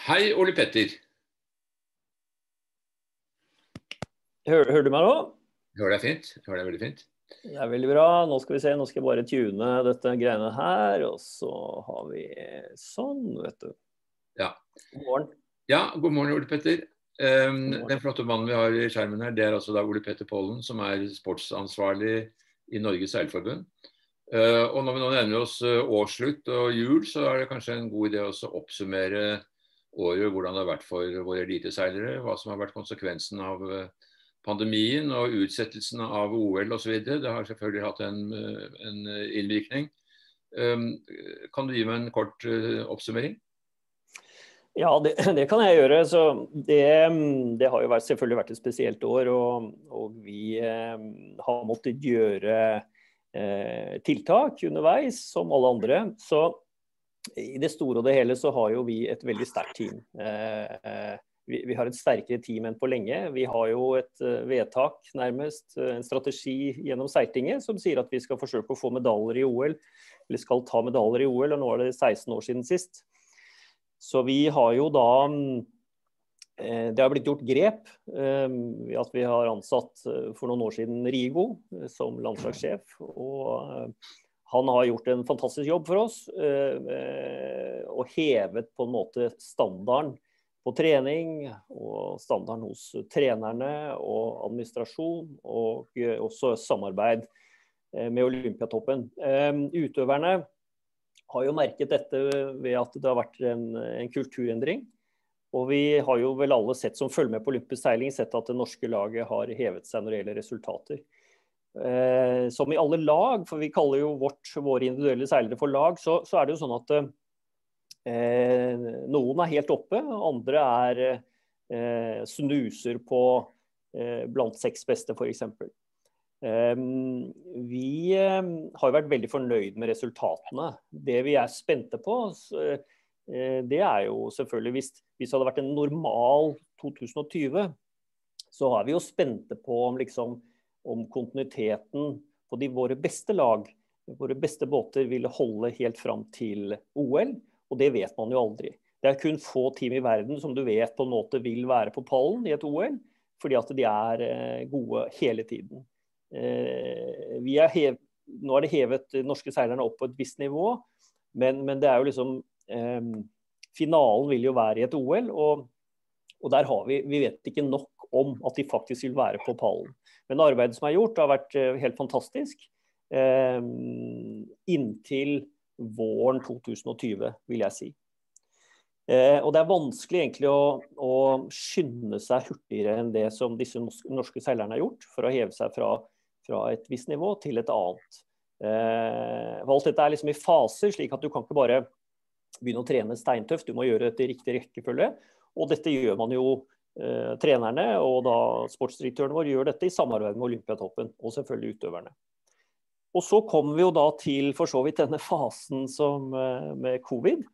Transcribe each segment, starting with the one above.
Hei, Ole Petter. Hører, hører du meg nå? Hører deg fint? Hører deg veldig fint. Det er veldig bra. Nå skal vi se, nå skal jeg bare tune dette greiene her. Og så har vi sånn, vet du. Ja. God morgen. Ja, god morgen, Ole Petter. Um, den flotte mannen vi har i skjermen her, det er altså da Ole Petter Pollen, som er sportsansvarlig i Norges Seilforbund. Uh, og når vi nå nærmer oss uh, årsslutt og jul, så er det kanskje en god idé å oppsummere året, hvordan det har vært for våre eliteseilere. Hva som har vært konsekvensen av uh, pandemien og utsettelsen av OL osv. Det har selvfølgelig hatt en, en innvirkning. Um, kan du gi meg en kort oppsummering? Ja, det, det, kan jeg gjøre. Det, det har jo vært, selvfølgelig vært et spesielt år. Og, og vi eh, har måttet gjøre eh, tiltak underveis, som alle andre. Så i det store og det hele så har jo vi et veldig sterkt team. Eh, vi, vi, har et sterkere team enn på lenge. Vi har jo et uh, vedtak, nærmest, en strategi gjennom Seiltinget som sier at vi skal forsøke å få medaljer i OL, eller skal ta medaljer i OL. og Nå er det 16 år siden sist. Så vi har jo da eh, det har blitt gjort grep. Eh, at vi har ansatt eh, for noen år siden Rigo som landslagssjef. og Han har gjort en fantastisk jobb for oss og hevet på en måte standarden på trening og standarden hos trenerne og administrasjon, og også samarbeid med Olympiatoppen. Utøverne har jo merket dette ved at det har vært en, en kulturendring. Og vi har jo vel alle sett som følger med på olympisk seiling, sett at det norske laget har hevet seg når det gjelder resultater. Eh, som i alle lag, for vi kaller jo vårt, våre individuelle seilere for lag, så, så er det jo sånn at eh, noen er helt oppe, andre er eh, snuser på blant seks beste, f.eks. Vi har vært veldig fornøyd med resultatene. Det vi er spente på, det er jo selvfølgelig Hvis, hvis det hadde vært en normal 2020, så er vi jo spente på om, liksom, om kontinuiteten på de våre beste lag, våre beste båter, ville holde helt fram til OL. Og det vet man jo aldri. Det er kun få team i verden som du vet på en måte vil være på pallen i et OL, fordi at de er eh, gode hele tiden. Eh, er hev, nå er det hevet norske seilerne opp på et visst nivå, men, men det er jo liksom eh, Finalen vil jo være i et OL, og, og, der har vi Vi vet ikke nok om at de faktisk vil være på pallen. Men arbeidet som er gjort, har vært eh, helt fantastisk. Eh, inntil våren 2020, vil jeg si. Eh, og Det er vanskelig egentlig å, å, skynde seg hurtigere enn det som disse norske seilerne har gjort, for å heve seg fra fra et visst nivå til et annet. Eh, alt dette er liksom i faser, slik at du kan ikke bare begynne å trene steintøft, du må gjøre dette i riktig rekkefølge. Og dette gjør man jo trenerne og da sportsdirektøren vår gjør dette i samarbeid med Olympiatoppen og selvfølgelig utøverne. Og så kommer vi jo da til for så vidt denne fasen som, eh, med covid,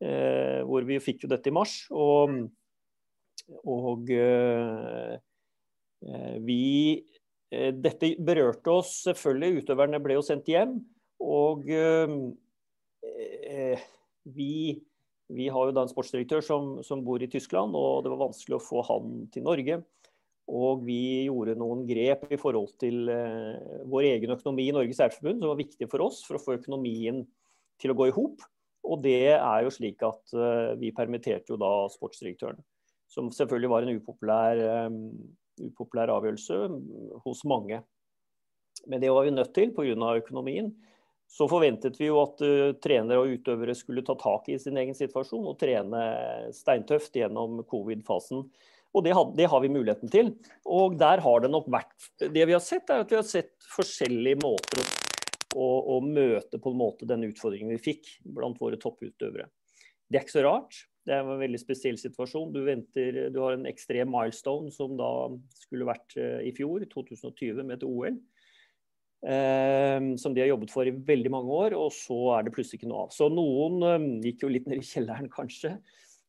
eh, hvor vi fikk jo dette i mars. Og, og eh, eh, vi Eh, dette berørte oss selvfølgelig. Utøverne ble jo sendt hjem. Og eh, eh, vi, vi, har jo da en sportsdirektør som, som, bor i Tyskland, og det var vanskelig å få han til Norge. Og vi gjorde noen grep i forhold til eh, vår egen økonomi i Norges Ærforbund, som var viktig for oss for å få økonomien til å gå i hop. Og det er jo slik at eh, vi permitterte jo da sportsdirektøren. Som selvfølgelig var en upopulær eh, upopulær avgjørelse hos mange. Men det var vi nødt til pga. økonomien. Så forventet vi jo at uh, trenere og utøvere skulle ta tak i sin egen situasjon og trene steintøft gjennom covid-fasen. Og det, had, det, har vi muligheten til. Og der har det nok vært Det vi har sett, er at vi har sett forskjellige måter å, å, å møte på en måte den utfordringen vi fikk blant våre topputøvere. Det er ikke så rart. Det er en veldig spesiell situasjon. Du, venter, du har en ekstrem milestone som da skulle vært eh, i fjor, 2020, med et OL. Eh, som de har jobbet for i veldig mange år, og så er det plutselig ikke noe av. Så noen eh, gikk jo litt ned i kjelleren, kanskje.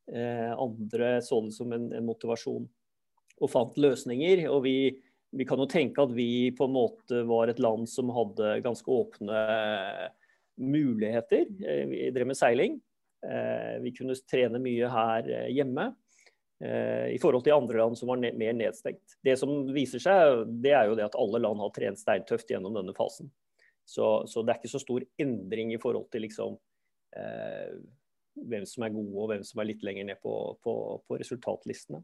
Eh, andre så det som en, en, motivasjon og fant løsninger. Og vi, vi, kan jo tenke at vi på en måte var et land som hadde ganske åpne muligheter. Vi drev med seiling. Vi kunne trene mye her hjemme. I forhold til andre land som var mer nedstengt. Det som viser seg, det er jo det at alle land har trent steintøft gjennom denne fasen. Så, så det er ikke så stor endring i forhold til liksom, eh, hvem som er gode og hvem som er litt lenger ned på, på, på resultatlistene.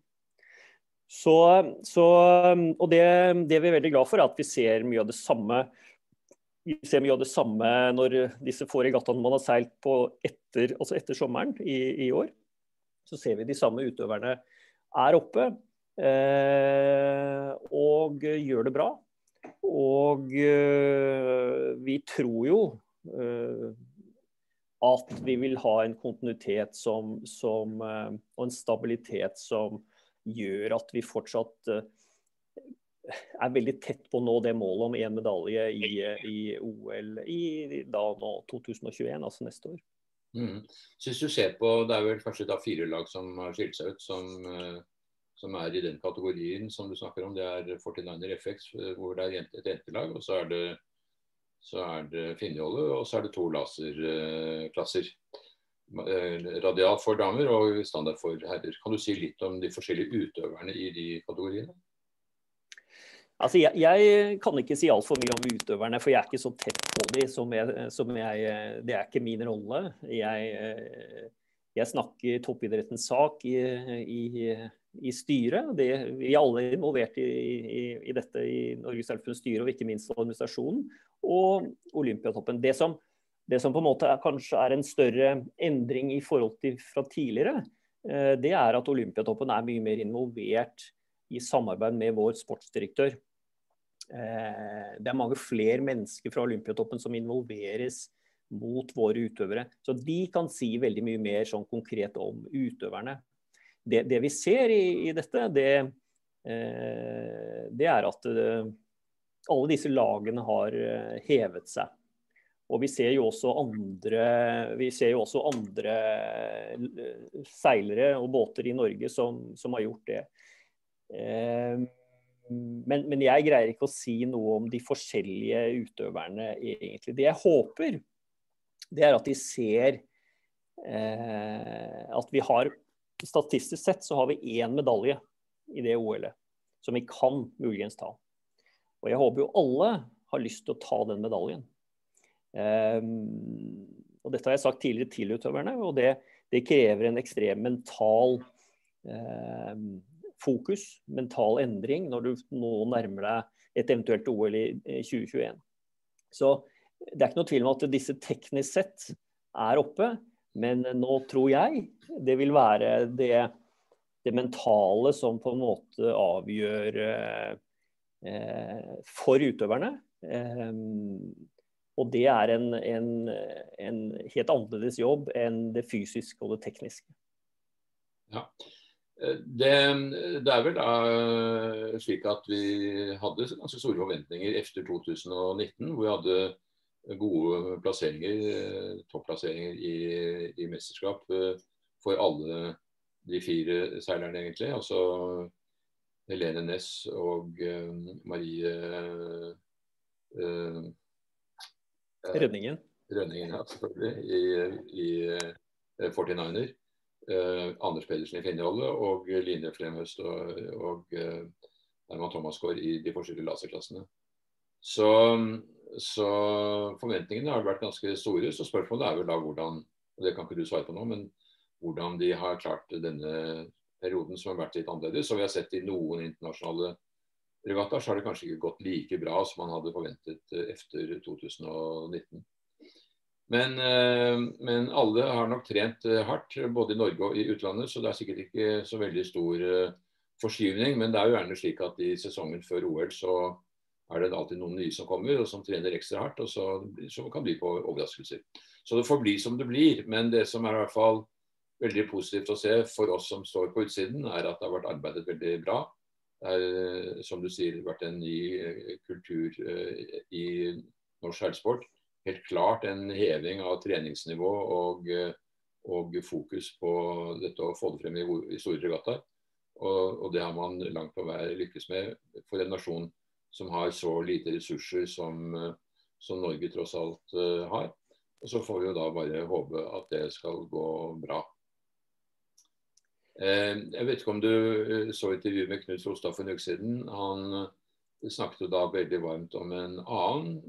Så, så, og det, det, vi er veldig glad for, er at vi ser mye av det samme vi ser mye av det samme når disse få regattaene man har seilt på etter, altså etter sommeren i, i, år. Så ser vi de samme utøverne er oppe eh, og gjør det bra. Og øh, vi tror jo øh, at vi vil ha en kontinuitet som, som, og en stabilitet som gjør at vi fortsatt er veldig tett på å nå det målet om én medalje i, i, OL i da nå 2021, altså neste år. Mm. Hvis du ser på, Det er vel kanskje da fire lag som har skilt seg ut, som, som, er i den kategorien som du snakker om. Det er 49er FX, hvor det er et jentelag. Og så er det, så det Finnjolle, og så er det to laserklasser. Radial for damer og standard for herrer. Kan du si litt om de forskjellige utøverne i de kategoriene? Altså, jeg, jeg, kan ikke si altfor mye om utøverne, for jeg er ikke så tett på dem som jeg, som jeg Det er ikke min rolle. Jeg, jeg snakker toppidrettens sak i, i, i styret. Det, vi er alle involvert i, i dette i Norges Elfenbens styre, og ikke minst administrasjonen. Og Olympiatoppen. Det som, det som på en måte er, kanskje er en større endring i forhold til fra tidligere, eh, det er at Olympiatoppen er mye mer involvert i samarbeid med vår sportsdirektør. Eh, det er mange flere mennesker fra Olympiatoppen som involveres mot våre utøvere. Så de kan si veldig mye mer sånn konkret om utøverne. Det, det vi ser i, i dette, det, eh, det, er at alle disse lagene har hevet seg. Og vi ser jo også andre, jo også andre eh, seilere og båter i Norge som, som har gjort det. Eh, men, men, jeg greier ikke å si noe om de forskjellige utøverne, egentlig. Det jeg håper, det er at de ser eh, at vi har Statistisk sett så har vi én medalje i det OL-et som vi kan muligens ta. Og jeg håper jo alle har lyst til å ta den medaljen. Eh, og dette har jeg sagt tidligere til utøverne, og det, det krever en ekstrem mental um, fokus, mental endring, når du nå nærmer deg et eventuelt OL i 2021. Så det er ikke noe tvil om at disse teknisk sett er oppe, men nå tror jeg det vil være det, det mentale som på en måte avgjør eh, for utøverne. Eh, og det er en, en, en, helt annerledes jobb enn det fysiske og det tekniske. Ja. Det, det, er vel da slik at vi hadde ganske store forventninger etter 2019, hvor vi hadde gode plasseringer, topplasseringer i, i mesterskap for alle de fire seilerne, egentlig. Altså Helene Næss og Marie Rønningen. Rønningen, ja, selvfølgelig. I, i 49er. Eh, Anders Pedersen i Finneholdet og Line Flemhøst og, og uh, Herman Thomasgaard i de forskjellige laserklassene. Så, så, forventningene har vært ganske store. Så spørsmålet er vel da hvordan og det kan ikke du svare på nå, men hvordan de har klart denne perioden som har vært litt annerledes. Og vi har sett i noen internasjonale regattaer så har det kanskje ikke gått like bra som man hadde forventet eh, etter 2019. Men, eh, men, alle har nok trent eh, hardt, både i Norge og i utlandet, så det er sikkert ikke så veldig stor forskyvning. Men det er jo gjerne slik at i sesongen før OL så er det alltid noen nye som kommer og som trener ekstra hardt, og så, så kan bli på overraskelser. Så det får bli som det blir. Men det som er i hvert fall veldig positivt å se for oss som står på utsiden, er at det har vært arbeidet veldig bra. Det har, som du sier, vært en ny eh, kultur eh, i norsk seilsport. Helt klart en heving av treningsnivå og, eh, og, fokus på dette å få det frem i, i store regattaer. Og, og, det har man langt på vei lykkes med for en nasjon som har så lite ressurser som, som Norge tross alt uh, har. Og så får vi jo da bare håpe at det skal gå bra. Eh, jeg vet ikke om du eh, så intervjuet med Knut Solstad for en uke siden. Han snakket da veldig varmt om en annen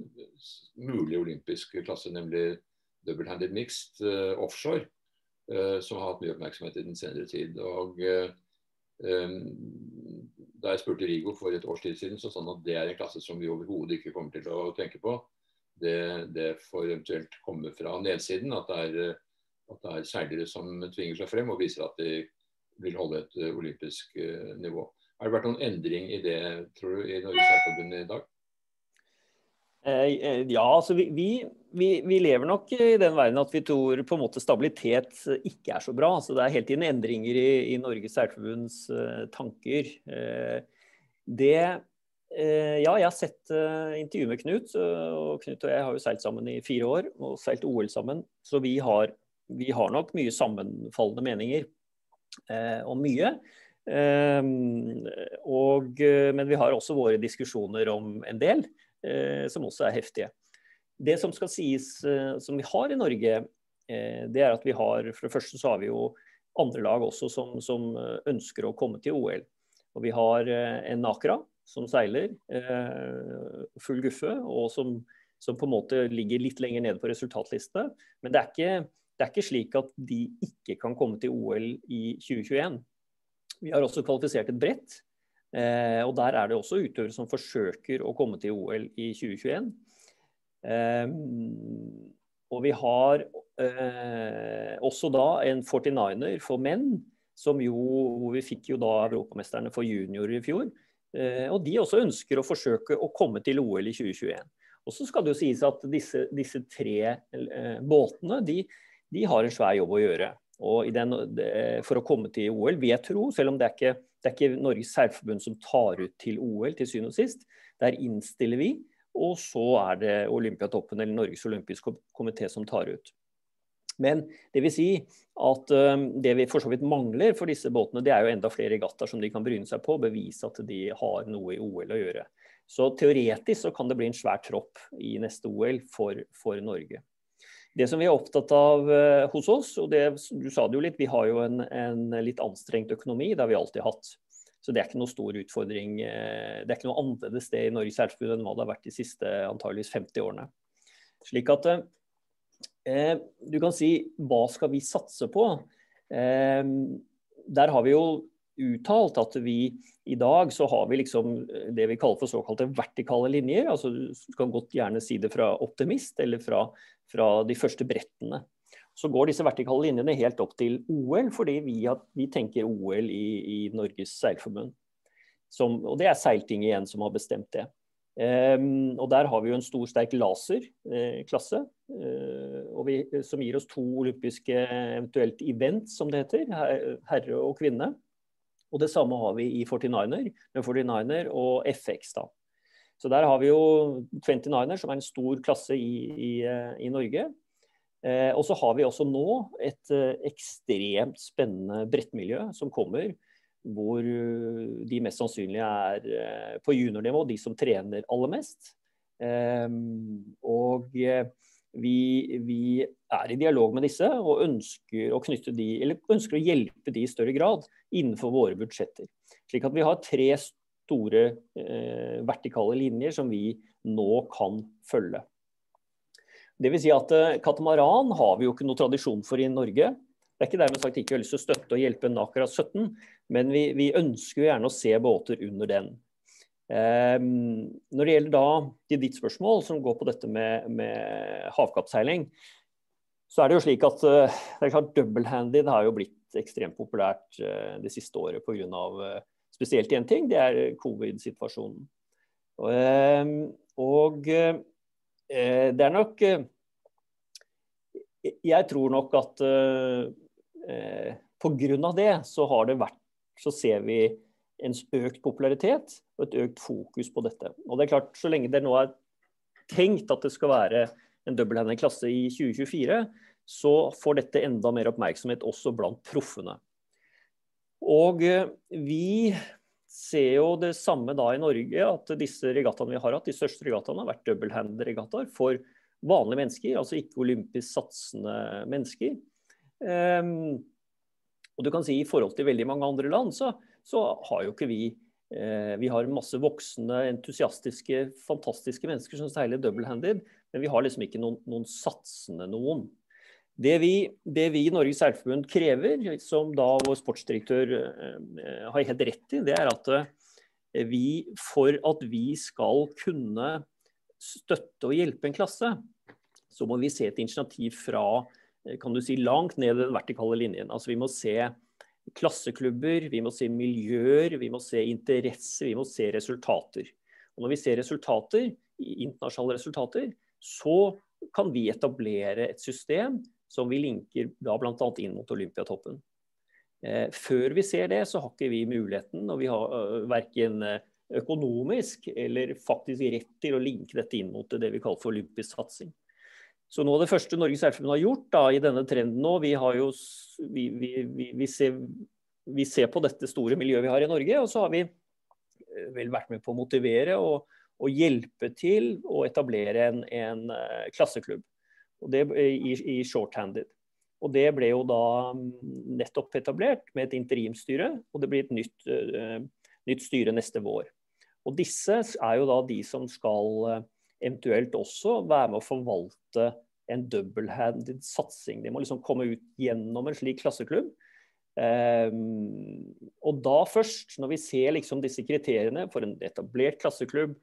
mulig olympisk klasse, nemlig double-handed mixed offshore, som har hatt mye oppmerksomhet i den senere tid. Og da jeg spurte Rigo for et års tid siden, så sa han at det er en klasse som vi overhodet ikke kommer til å tenke på. Det, det får eventuelt komme fra nedsiden, at det, er, at det er seilere som tvinger seg frem og viser at de vil holde et olympisk eh, nivå. Har det vært noen endring i det, tror du, i Norges Seilforbund i dag? Eh, eh, ja, altså vi, vi, vi, lever nok i den verden at vi tror på en måte stabilitet ikke er så bra. Så det er hele tiden endringer i, i Norges Seilforbunds uh, tanker. Det Ja, jeg har sett intervjuet med Knut. og Knut og jeg har jo seilt sammen i fire år og seilt OL sammen. Så vi har, vi har nok mye sammenfallende meninger om mye. Og, men vi har også våre diskusjoner om en del, som også er heftige. Det som skal sies eh, som vi har i Norge, eh, det er at vi har For det første så har vi jo andre lag også som, som eh, ønsker å komme til OL. Og vi har en Nakra som seiler full guffe, og som, som, på en måte ligger litt lenger nede på resultatlistene. Men det er, ikke, det er ikke slik at de ikke kan komme til OL i 2021. Vi har også kvalifisert et brett. og Der er det også utøvere som forsøker å komme til OL i 2021. Ehm, og vi har eh, også da en 49er for menn, som jo, hvor vi fikk jo da europamesterne for juniorer i fjor. Eh, og de også ønsker å forsøke å komme til OL i 2021. Og så skal det jo sies at disse, disse tre eh, båtene de, de, har en svær jobb å gjøre. Og den, For å komme til OL, vil jeg tro, selv om det er ikke, det er ikke Norges særforbund som tar ut til OL til syvende og sist, der innstiller vi. Og så er det Olympiatoppen eller Norges olympiske komité som tar ut. Men det vil si at um, det vi for så vidt mangler for disse båtene, det er jo enda flere regattaer som de kan bryne seg på og bevise at de har noe i OL å gjøre. Så teoretisk så kan det bli en svær tropp i neste OL for, for Norge. Det som vi er opptatt av uh, hos oss, og det, du sa det jo litt, vi har jo en, en litt anstrengt økonomi. Det har vi alltid hatt. Så det er ikke noe stor utfordring. Eh, det er ikke noe annerledes det i Norges Seilforbund enn hva det har vært de siste antageligvis 50 årene. Slik at eh, du kan si hva skal vi satse på? Eh, der har vi jo uttalt at vi i dag så har vi liksom det vi kaller for såkalte vertikale linjer. altså Du kan godt gjerne si det fra optimist eller fra, fra de første brettene så går disse vertikale linjene helt opp til OL, fordi vi, har, vi tenker OL i, i Norges seilforbund. Som, og det er Seiltinget igjen som har bestemt det. Um, og Der har vi jo en stor, sterk laserklasse, Eh, uh, som gir oss to olympiske eventuelt event, som det heter. Herre og kvinne. Og Det samme har vi i 49er, med 49er og FX. da. Så Der har vi jo 29er, som er en stor klasse i, i, uh, i Norge. Eh, og så har vi også nå et eh, ekstremt spennende brettmiljø som kommer. Hvor eh, de mest sannsynlige er på juniornivå, de som trener aller mest. Og vi, vi, er i dialog med disse og ønsker å, de, ønsker å hjelpe de i større grad innenfor våre budsjetter. Slik at vi har tre store eh, vertikale linjer som vi nå kan følge. Det vil si at eh, Katamaran har vi jo ikke noe tradisjon for i Norge. Det er ikke dermed sagt ikke vi har lyst til å støtte og hjelpe Nakra 17, men vi, vi ønsker jo gjerne å se båter under den. Um, når det gjelder da til ditt spørsmål, som går på dette med, med havkappseiling, så er det jo slik at uh, det er klart double-handed har jo blitt ekstremt populært uh, det siste året pga. Spesielt én ting, det er covid-situasjonen. Og, og Eh, det er nok eh, Jeg tror nok at eh, pga. det så har det vært Så ser vi en økt popularitet og et økt fokus på dette. Og det er klart, Så lenge det nå er tenkt at det skal være en dobbelthendig klasse i 2024, så får dette enda mer oppmerksomhet også blant proffene. Og vi ser jo det samme da i Norge, at disse regattaene vi har hatt, de største regattaene har vært double-hand-regattaer for vanlige mennesker, altså ikke olympisk satsende mennesker. Um, og du kan si I forhold til veldig mange andre land, så, så har jo ikke vi eh, Vi har masse voksne, entusiastiske, fantastiske mennesker som seiler double-handed, men vi har liksom ikke noen, noen satsende noen. Det vi, det vi, i Norges Seilforbund krever, som da vår sportsdirektør eh, har helt rett i, det er at eh, vi, for at vi skal kunne støtte og hjelpe en klasse, så må vi se et initiativ fra kan du si, langt ned den vertikale linjen. Altså Vi må se klasseklubber, vi må se miljøer, vi må se interesser, vi må se resultater. Og Når vi ser resultater, internasjonale resultater, så kan vi etablere et system som vi linker da bl.a. inn mot Olympiatoppen. Eh, før vi ser det, så har ikke vi muligheten, og vi har uh, verken økonomisk eller faktisk rett til å linke dette inn mot det vi kaller for olympisk satsing. Så noe av det første Norges Seilforbund har gjort da, i denne trenden nå, vi, jo, vi, vi, ser, vi, ser, på dette store miljøet vi har i Norge, og så har vi eh, vel vært med på å motivere og, og hjelpe til å etablere en, en uh, klasseklubb og det, i, i shorthanded. Og Det ble jo da mm, nettopp etablert med et interimstyre, og det blir et nytt, nytt styre neste vår. Og Disse er jo da de som skal eventuelt også være med å forvalte en double-handed satsing. De må liksom komme ut gjennom en slik klasseklubb. Um, og da først, når vi ser liksom disse kriteriene for en etablert klasseklubb,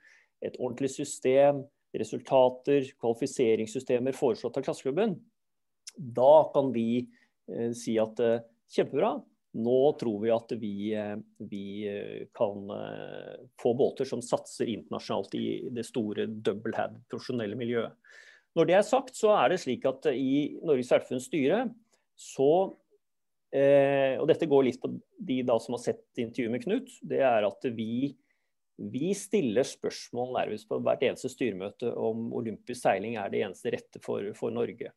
et ordentlig system, resultater, kvalifiseringssystemer foreslått av klasseklubben, da kan vi uh, si at uh, kjempebra, nå tror vi at vi, eh, vi, eh, kan eh, få båter som satser internasjonalt i det store double head profesjonelle miljøet. Når det er sagt, så er det slik at i Norges Seilforbunds styre så eh, Og dette går litt på de da som har sett intervjuet med Knut. Det er at vi, vi stiller spørsmål nærmest på hvert eneste styremøte om olympisk seiling er det eneste rette for, for Norge.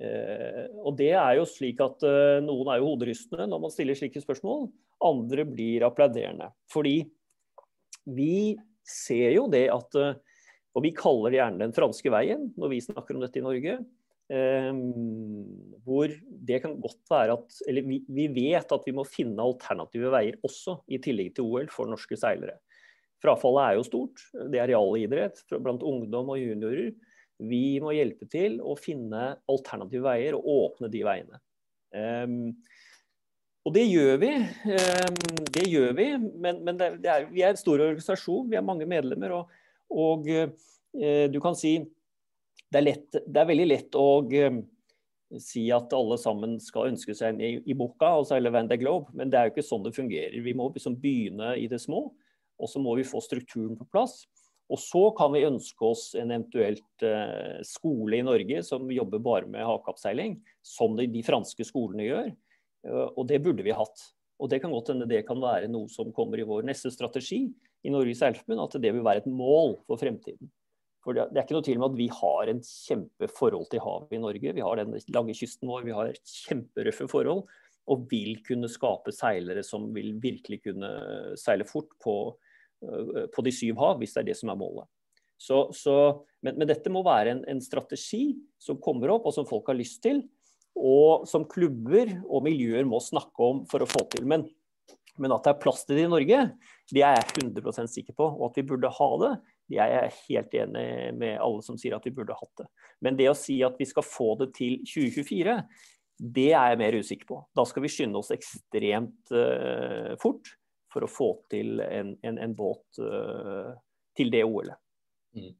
Eh, og det er jo slik at eh, Noen er jo hoderystende når man stiller slike spørsmål. Andre blir applauderende. Fordi vi ser jo det at eh, Og vi kaller det gjerne den franske veien når vi snakker om dette i Norge. hvor det kan godt være at Eller vi, vi vet at vi må finne alternative veier også, i tillegg til OL, for norske seilere. Frafallet er jo stort. Det er realidrett blant ungdom og juniorer. Vi må hjelpe til å finne alternative veier og åpne de veiene. Um, og det gjør vi. Um, det gjør vi, men, men det er, vi er en stor organisasjon, vi har mange medlemmer. Og, og uh, du kan si det er, lett, det er veldig lett å uh, si at alle sammen skal ønske seg en i, i boka, altså eller Van de Globe, men det er jo ikke sånn det fungerer. Vi må liksom begynne i det små, og så må vi få strukturen på plass. Og så kan vi ønske oss en eventuelt eh, skole i Norge som jobber bare med havkappseiling, som de, de, franske skolene gjør. Uh, og det burde vi hatt. Og det kan godt hende det kan være noe som kommer i vår neste strategi i Norges Seilforbund, at det vil være et mål for fremtiden. For det, er ikke noe tvil om at vi har en kjempeforhold til havet i Norge. Vi har den lange kysten vår, vi har kjemperøffe forhold. Og vil kunne skape seilere som vil virkelig kunne seile fort på, Eh, på de syv hav, hvis det er det som er målet. Så, så, men, men, dette må være en, en, strategi som kommer opp, og som folk har lyst til. Og som klubber og miljøer må snakke om for å få til. Men, men at det er plass til det i Norge, det er jeg 100 sikker på. Og at vi burde ha det, det er jeg helt enig med alle som sier at vi burde hatt det. Men det å si at vi skal få det til 2024, det er jeg mer usikker på. Da skal vi skynde oss ekstremt uh, fort for å få til en, en, en båt uh, til det OL-et. Mm.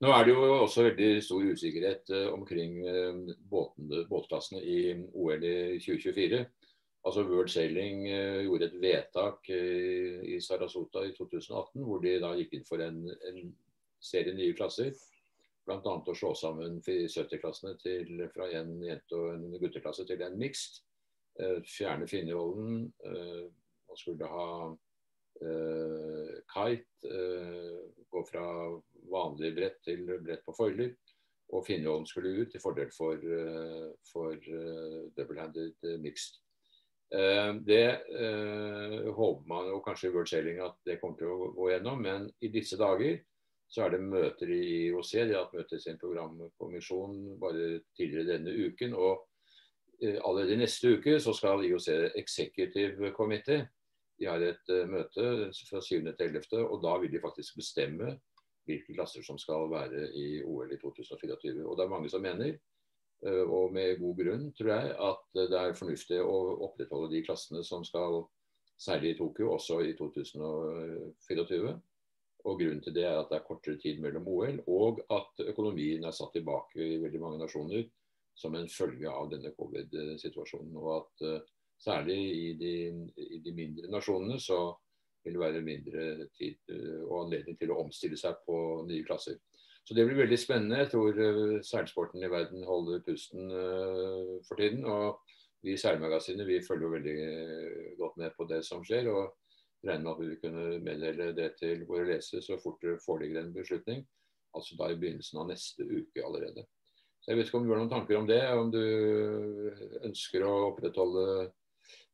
Nå er det jo også veldig stor usikkerhet uh, omkring uh, båtene, båtklassene i OL i 2024. Altså World Sailing gjorde et vedtak i Sarasota i 2018 hvor de da gikk inn for en, en serie nye klasser. Bl.a. å slå sammen 70-klassene fra en jente- og en gutteklasse til en mixed. Fjerne finnerollen man skulle ha eh, kite, eh, gå fra vanlig brett til brett på foiler. Og Finnjollen skulle ut til fordel for, uh, for double-handed mixed. det håper man jo kanskje i World Sailing at det kommer til å gå gjennom, men i disse dager Så er det møter i IOC. De har hatt møte i sin programkommisjon bare tidligere denne uken. og eh, Allerede neste uke så skal IOC Executive Committee de har et uh, møte fra 7. til 11., og da vil de faktisk bestemme hvilke klasser som skal være i OL i 2024. Og det er mange som mener, uh, og med god grunn, tror jeg, at det er fornuftig å opprettholde de klassene som skal særlig i Tokyo, også i 2024. Og Grunnen til det er at det er kortere tid mellom OL, og at økonomien er satt tilbake i veldig mange nasjoner som en følge av denne covid-situasjonen. og at Særlig i de, i de, mindre nasjonene så vil det være mindre tid eh, og anledning til å omstille seg på nye klasser. Så det blir veldig spennende. Jeg tror uh, seilsporten i verden holder pusten uh, for tiden. Og vi i Seilmagasinet vi følger veldig godt med på det som skjer. og regner med at vi vil kunne meddele det til våre lesere så fort det foreligger en beslutning. Altså da i begynnelsen av neste uke allerede. Så Jeg vet ikke om du har noen tanker om det, om du ønsker å opprettholde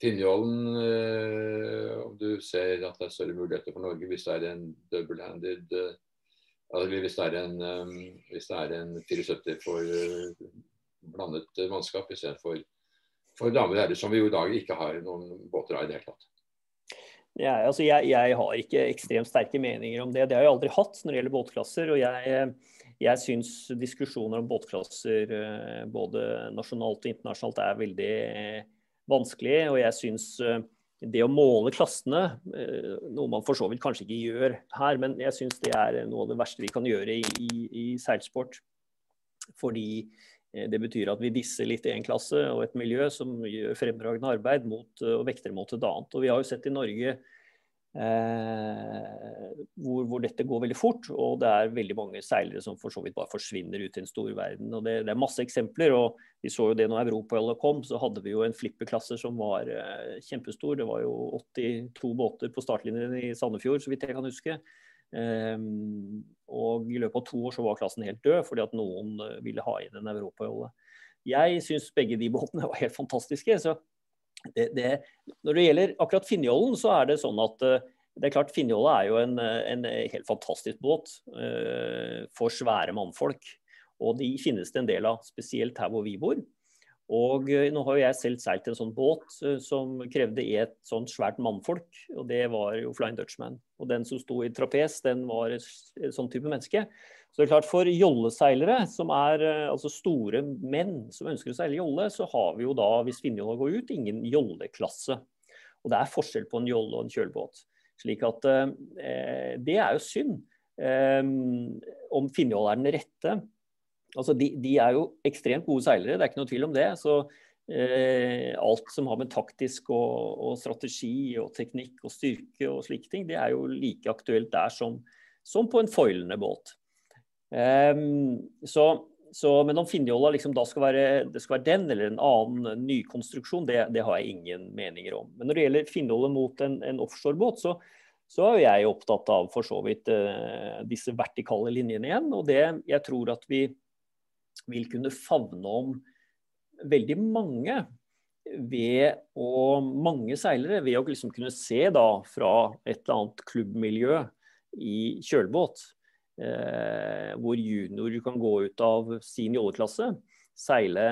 Finnjollen, eh, om du ser at det er større muligheter for Norge hvis det er en double-handed eh, altså hvis, det er en, um, hvis det er en 74 for blandet mannskap istedenfor for damer og herrer, som vi jo i dag ikke har noen båter av i det hele tatt. Ja, altså jeg, jeg, har ikke ekstremt sterke meninger om det. Det har jeg aldri hatt når det gjelder båtklasser. og jeg, jeg syns diskusjoner om båtklasser både nasjonalt og internasjonalt er veldig vanskelig. Og jeg syns eh, det å måle klassene, eh, noe man for så vidt kanskje ikke gjør her, men jeg syns det er noe av det verste vi kan gjøre i, i, i seilsport. Fordi eh, det betyr at vi disser litt én klasse og et miljø som gjør fremragende arbeid mot og vekter mot et annet. Og vi har jo sett i Norge hvor, hvor, dette går veldig fort, og det er veldig mange seilere som for så vidt bare forsvinner ut i en stor verden. og det, det, er masse eksempler. og Vi så jo det når Europaølet kom, så hadde vi jo en flipperklasse som var eh, kjempestor. Det var jo 82 båter på startlinjen i Sandefjord, så vidt jeg kan huske. Eh, og i løpet av to år så var klassen helt død, fordi at noen eh, ville ha inn en Europaølet. Jeg syns begge de båtene var helt fantastiske. så det, det, når det gjelder akkurat Finnjollen, så er det sånn at uh, det er klart Finjolla er jo en, en, helt fantastisk båt for svære mannfolk. Og de finnes det en del av, spesielt her hvor vi bor. Og nå har jo jeg selv seilt en sånn båt som krevde et sånt svært mannfolk, og det var jo Flying Dutchman. Og den som sto i trapes, den var et sånn type menneske. Så det er klart For jolleseilere, som er eh, altså store menn som ønsker å seile jolle, så har vi jo da, hvis Finnjolla går ut, ingen jolleklasse. Og det er forskjell på en jolle og en kjølbåt. Slik at eh, Det er jo synd. Eh, om Finnjolla er den rette altså de, de, er jo ekstremt gode seilere, det er ikke noe tvil om det. så eh, Alt som har med taktisk og, og, strategi og teknikk og styrke og slike ting, det er jo like aktuelt der som, som på en foilende båt. Um, så, så, men om Finnjolla liksom da skal være, skal være den eller en annen nykonstruksjon, det, det har jeg ingen meninger om. Men når det gjelder Finnjolla mot en, en offshorebåt, så, så er jeg opptatt av for så vidt uh, disse vertikale linjene igjen. Og det jeg tror at vi vil kunne favne om veldig mange ved å mange seilere, ved å liksom kunne se da fra et eller annet klubbmiljø i kjølbåt eh, hvor junior kan gå ut av sin jolleklasse, seile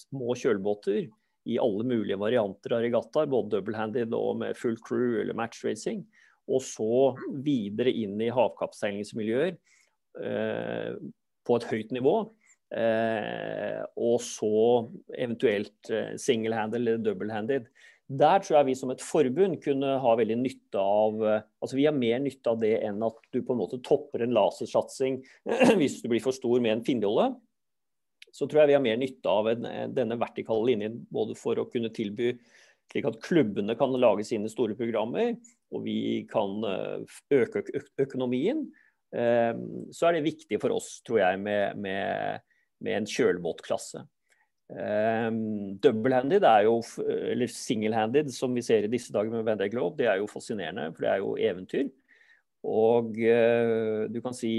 små kjølbåter i alle mulige varianter av regattaer, både double-handed og med full crew eller match racing. Og så videre inn i havkappseilingsmiljøer eh, på et høyt nivå. Eh, og så eventuelt eh, single-handed eller double-handed. Der tror jeg vi som et forbund kunne ha veldig nytte av eh, altså Vi har mer nytte av det enn at du på en måte topper en lasersatsing hvis du blir for stor med en finnjolle. Så tror jeg vi har mer nytte av eh, denne vertikale linjen både for å kunne tilby slik at klubbene kan lage sine store programmer, og vi kan eh, øke økonomien. Så er det viktig for oss, tror jeg, med, med, med en kjølbåtklasse. Um, Double-handed er eller single-handed, som vi ser i disse dager med Vendée Globe, det er jo fascinerende, for det er jo eventyr. Og uh, du kan si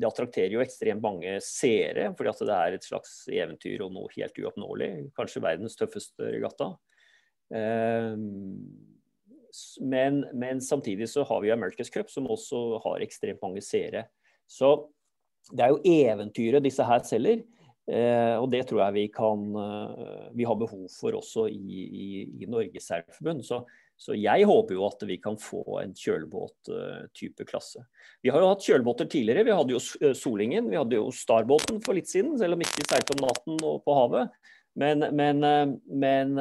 det attrakterer jo ekstremt mange seere, fordi at det er et slags eventyr og noe helt uoppnåelig. Kanskje verdens tøffeste regatta. Um, men, men, samtidig så har vi America's Cup, som også har ekstremt mange seere. Så det er jo eventyret disse her selger. Eh, og det tror jeg vi kan eh, Vi har behov for også i, i, i Norges Seilforbund. Så, så, jeg håper jo at vi kan få en kjølebåt-type klasse. Vi har jo hatt kjølebåter tidligere. Vi hadde jo Solingen, vi hadde jo Starbåten for litt siden, selv om ikke seilte om natten og på havet. Men, men, men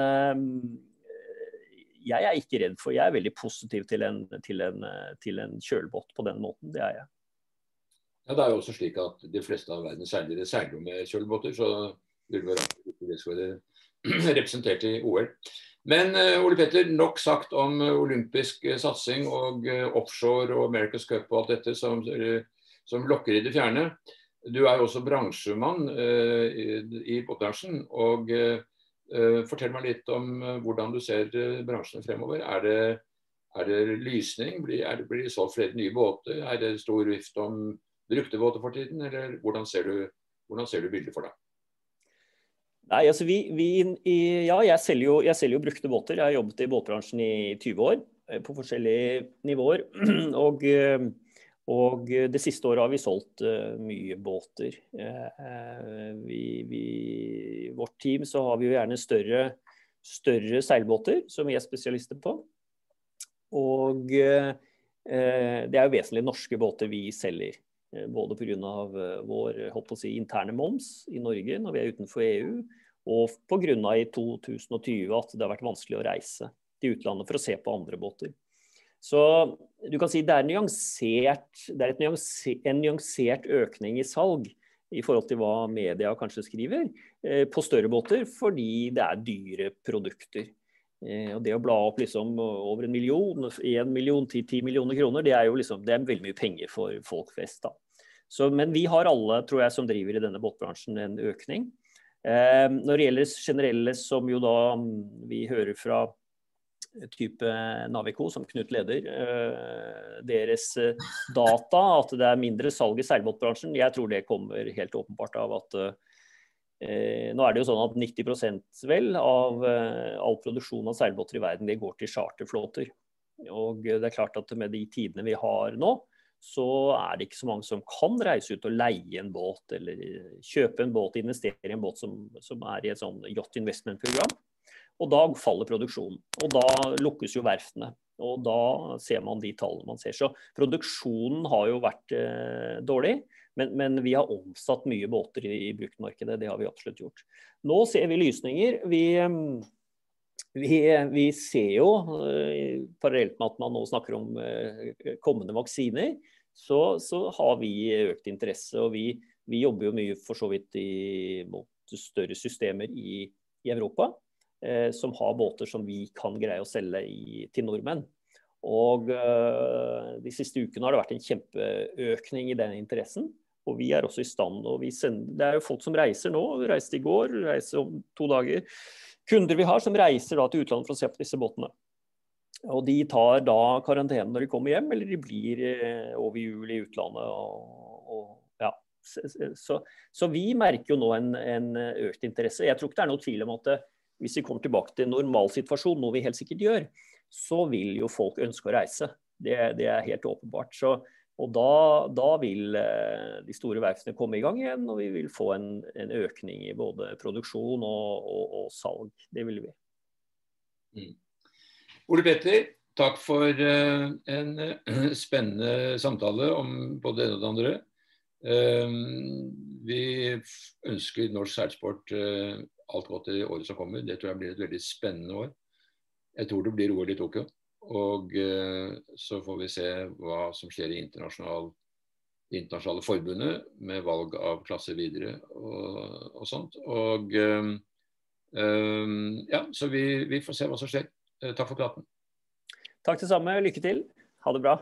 jeg er ikke redd for Jeg er veldig positiv til en, til en, til en kjølbåt på den måten. Det er jeg. Ja, Det er jo også slik at de fleste av verdens seilere seiler med kjølbåter, så vil det være skal være representert i OL. Men uh, Ole Petter, nok sagt om uh, olympisk uh, satsing og offshore og America's Cup og alt dette som, som, lokker i det fjerne. Du er jo også bransjemann i, båtbransjen. og fortell meg litt om hvordan du ser bransjen fremover. Er det, er det lysning? Blir, er det, blir det solgt flere nye båter? Er det stor vift om brukte båter for tiden? Eller hvordan ser du, hvordan ser du bildet for deg? Nei, altså vi, vi ja, jeg selger, jo, jeg selger, jo, brukte båter. Jeg har jobbet i båtbransjen i 20 år på forskjellige nivåer. og og eh, det siste året har vi solgt uh, mye båter. Vi, vi, I vårt team så har vi jo gjerne større, større seilbåter, som vi er spesialister på. Og det er jo vesentlig norske båter vi selger. Både pga. vår si, interne moms i Norge når vi er utenfor EU, og pga. i 2020 at det har vært vanskelig å reise til utlandet for å se på andre båter. Så du kan si det er, nyansert, det er nyanser, en nyansert økning i salg i forhold til hva media kanskje skriver, eh, på større båter, fordi det er dyre produkter. Eh, og Det å bla opp liksom over en million, én million ti, ti millioner kroner, det er jo liksom, det er veldig mye penger for folk flest. da. Så, men vi har alle, tror jeg, som driver i denne båtbransjen, en økning. Eh, når det gjelder generelle, som jo da vi hører fra type Navico, som Knut leder, eh, deres eh, data, at det er mindre salg i seilbåtbransjen, jeg tror det kommer helt åpenbart av at eh, nå er det jo sånn at 90% vel av all produksjon av seilbåter i verden det går til charterflåter. Og det er klart at med de tidene vi har nå, så er det ikke så mange som kan reise ut og leie en båt eller kjøpe en båt, investere i en båt som, som er i et sånn yacht investment-program. Og da faller produksjonen. Og da lukkes jo verftene. Og da ser man de tallene man ser. Så produksjonen har jo vært eh, dårlig. Men, men, vi har omsatt mye båter i, i bruktmarkedet. Det har vi absolutt gjort. Nå ser vi lysninger. Vi, vi, vi ser jo, eh, parallelt med at man nå snakker om eh, kommende vaksiner, så, så, har vi økt interesse. Og vi, vi jobber jo mye for så vidt i, mot større systemer i, i Europa. Eh, som har båter som vi kan greie å selge i, til nordmenn. Og eh, De siste ukene har det vært en kjempeøkning i den interessen. Og vi er også i stand. og sender, Det er jo folk som reiser nå. Reiste i går, reiser om to dager. Kunder vi har som reiser til utlandet for å se på disse båtene. Og De tar da karantene når de kommer hjem, eller de blir uh, over jul i utlandet. Og, og, ja. så, så, vi merker jo nå en, en, økt interesse. Jeg tror ikke det er noe tvil om at hvis vi kommer tilbake til normalsituasjon, noe vi helt sikkert gjør, så vil jo folk ønske å reise. Det, det er helt åpenbart. Så, og da, da, vil eh, de store verftene komme i gang igjen, og vi vil få en, en økning i både produksjon og, og, og salg. Det vil vi. Mm. Ole Petter, takk for uh, en uh, spennende samtale om både det ene og det andre. Vi ønsker norsk seilsport alt godt i året som kommer. Det tror jeg blir et veldig spennende år. Jeg tror det blir OL i Tokyo. Og eh, så får vi se hva som skjer i internasjonal, internasjonale forbundet med valg av klasse videre og, og sånt. Og eh, eh, ja, så vi, vi, får se hva som skjer. Takk for praten. Takk det samme. Lykke til. Ha det bra.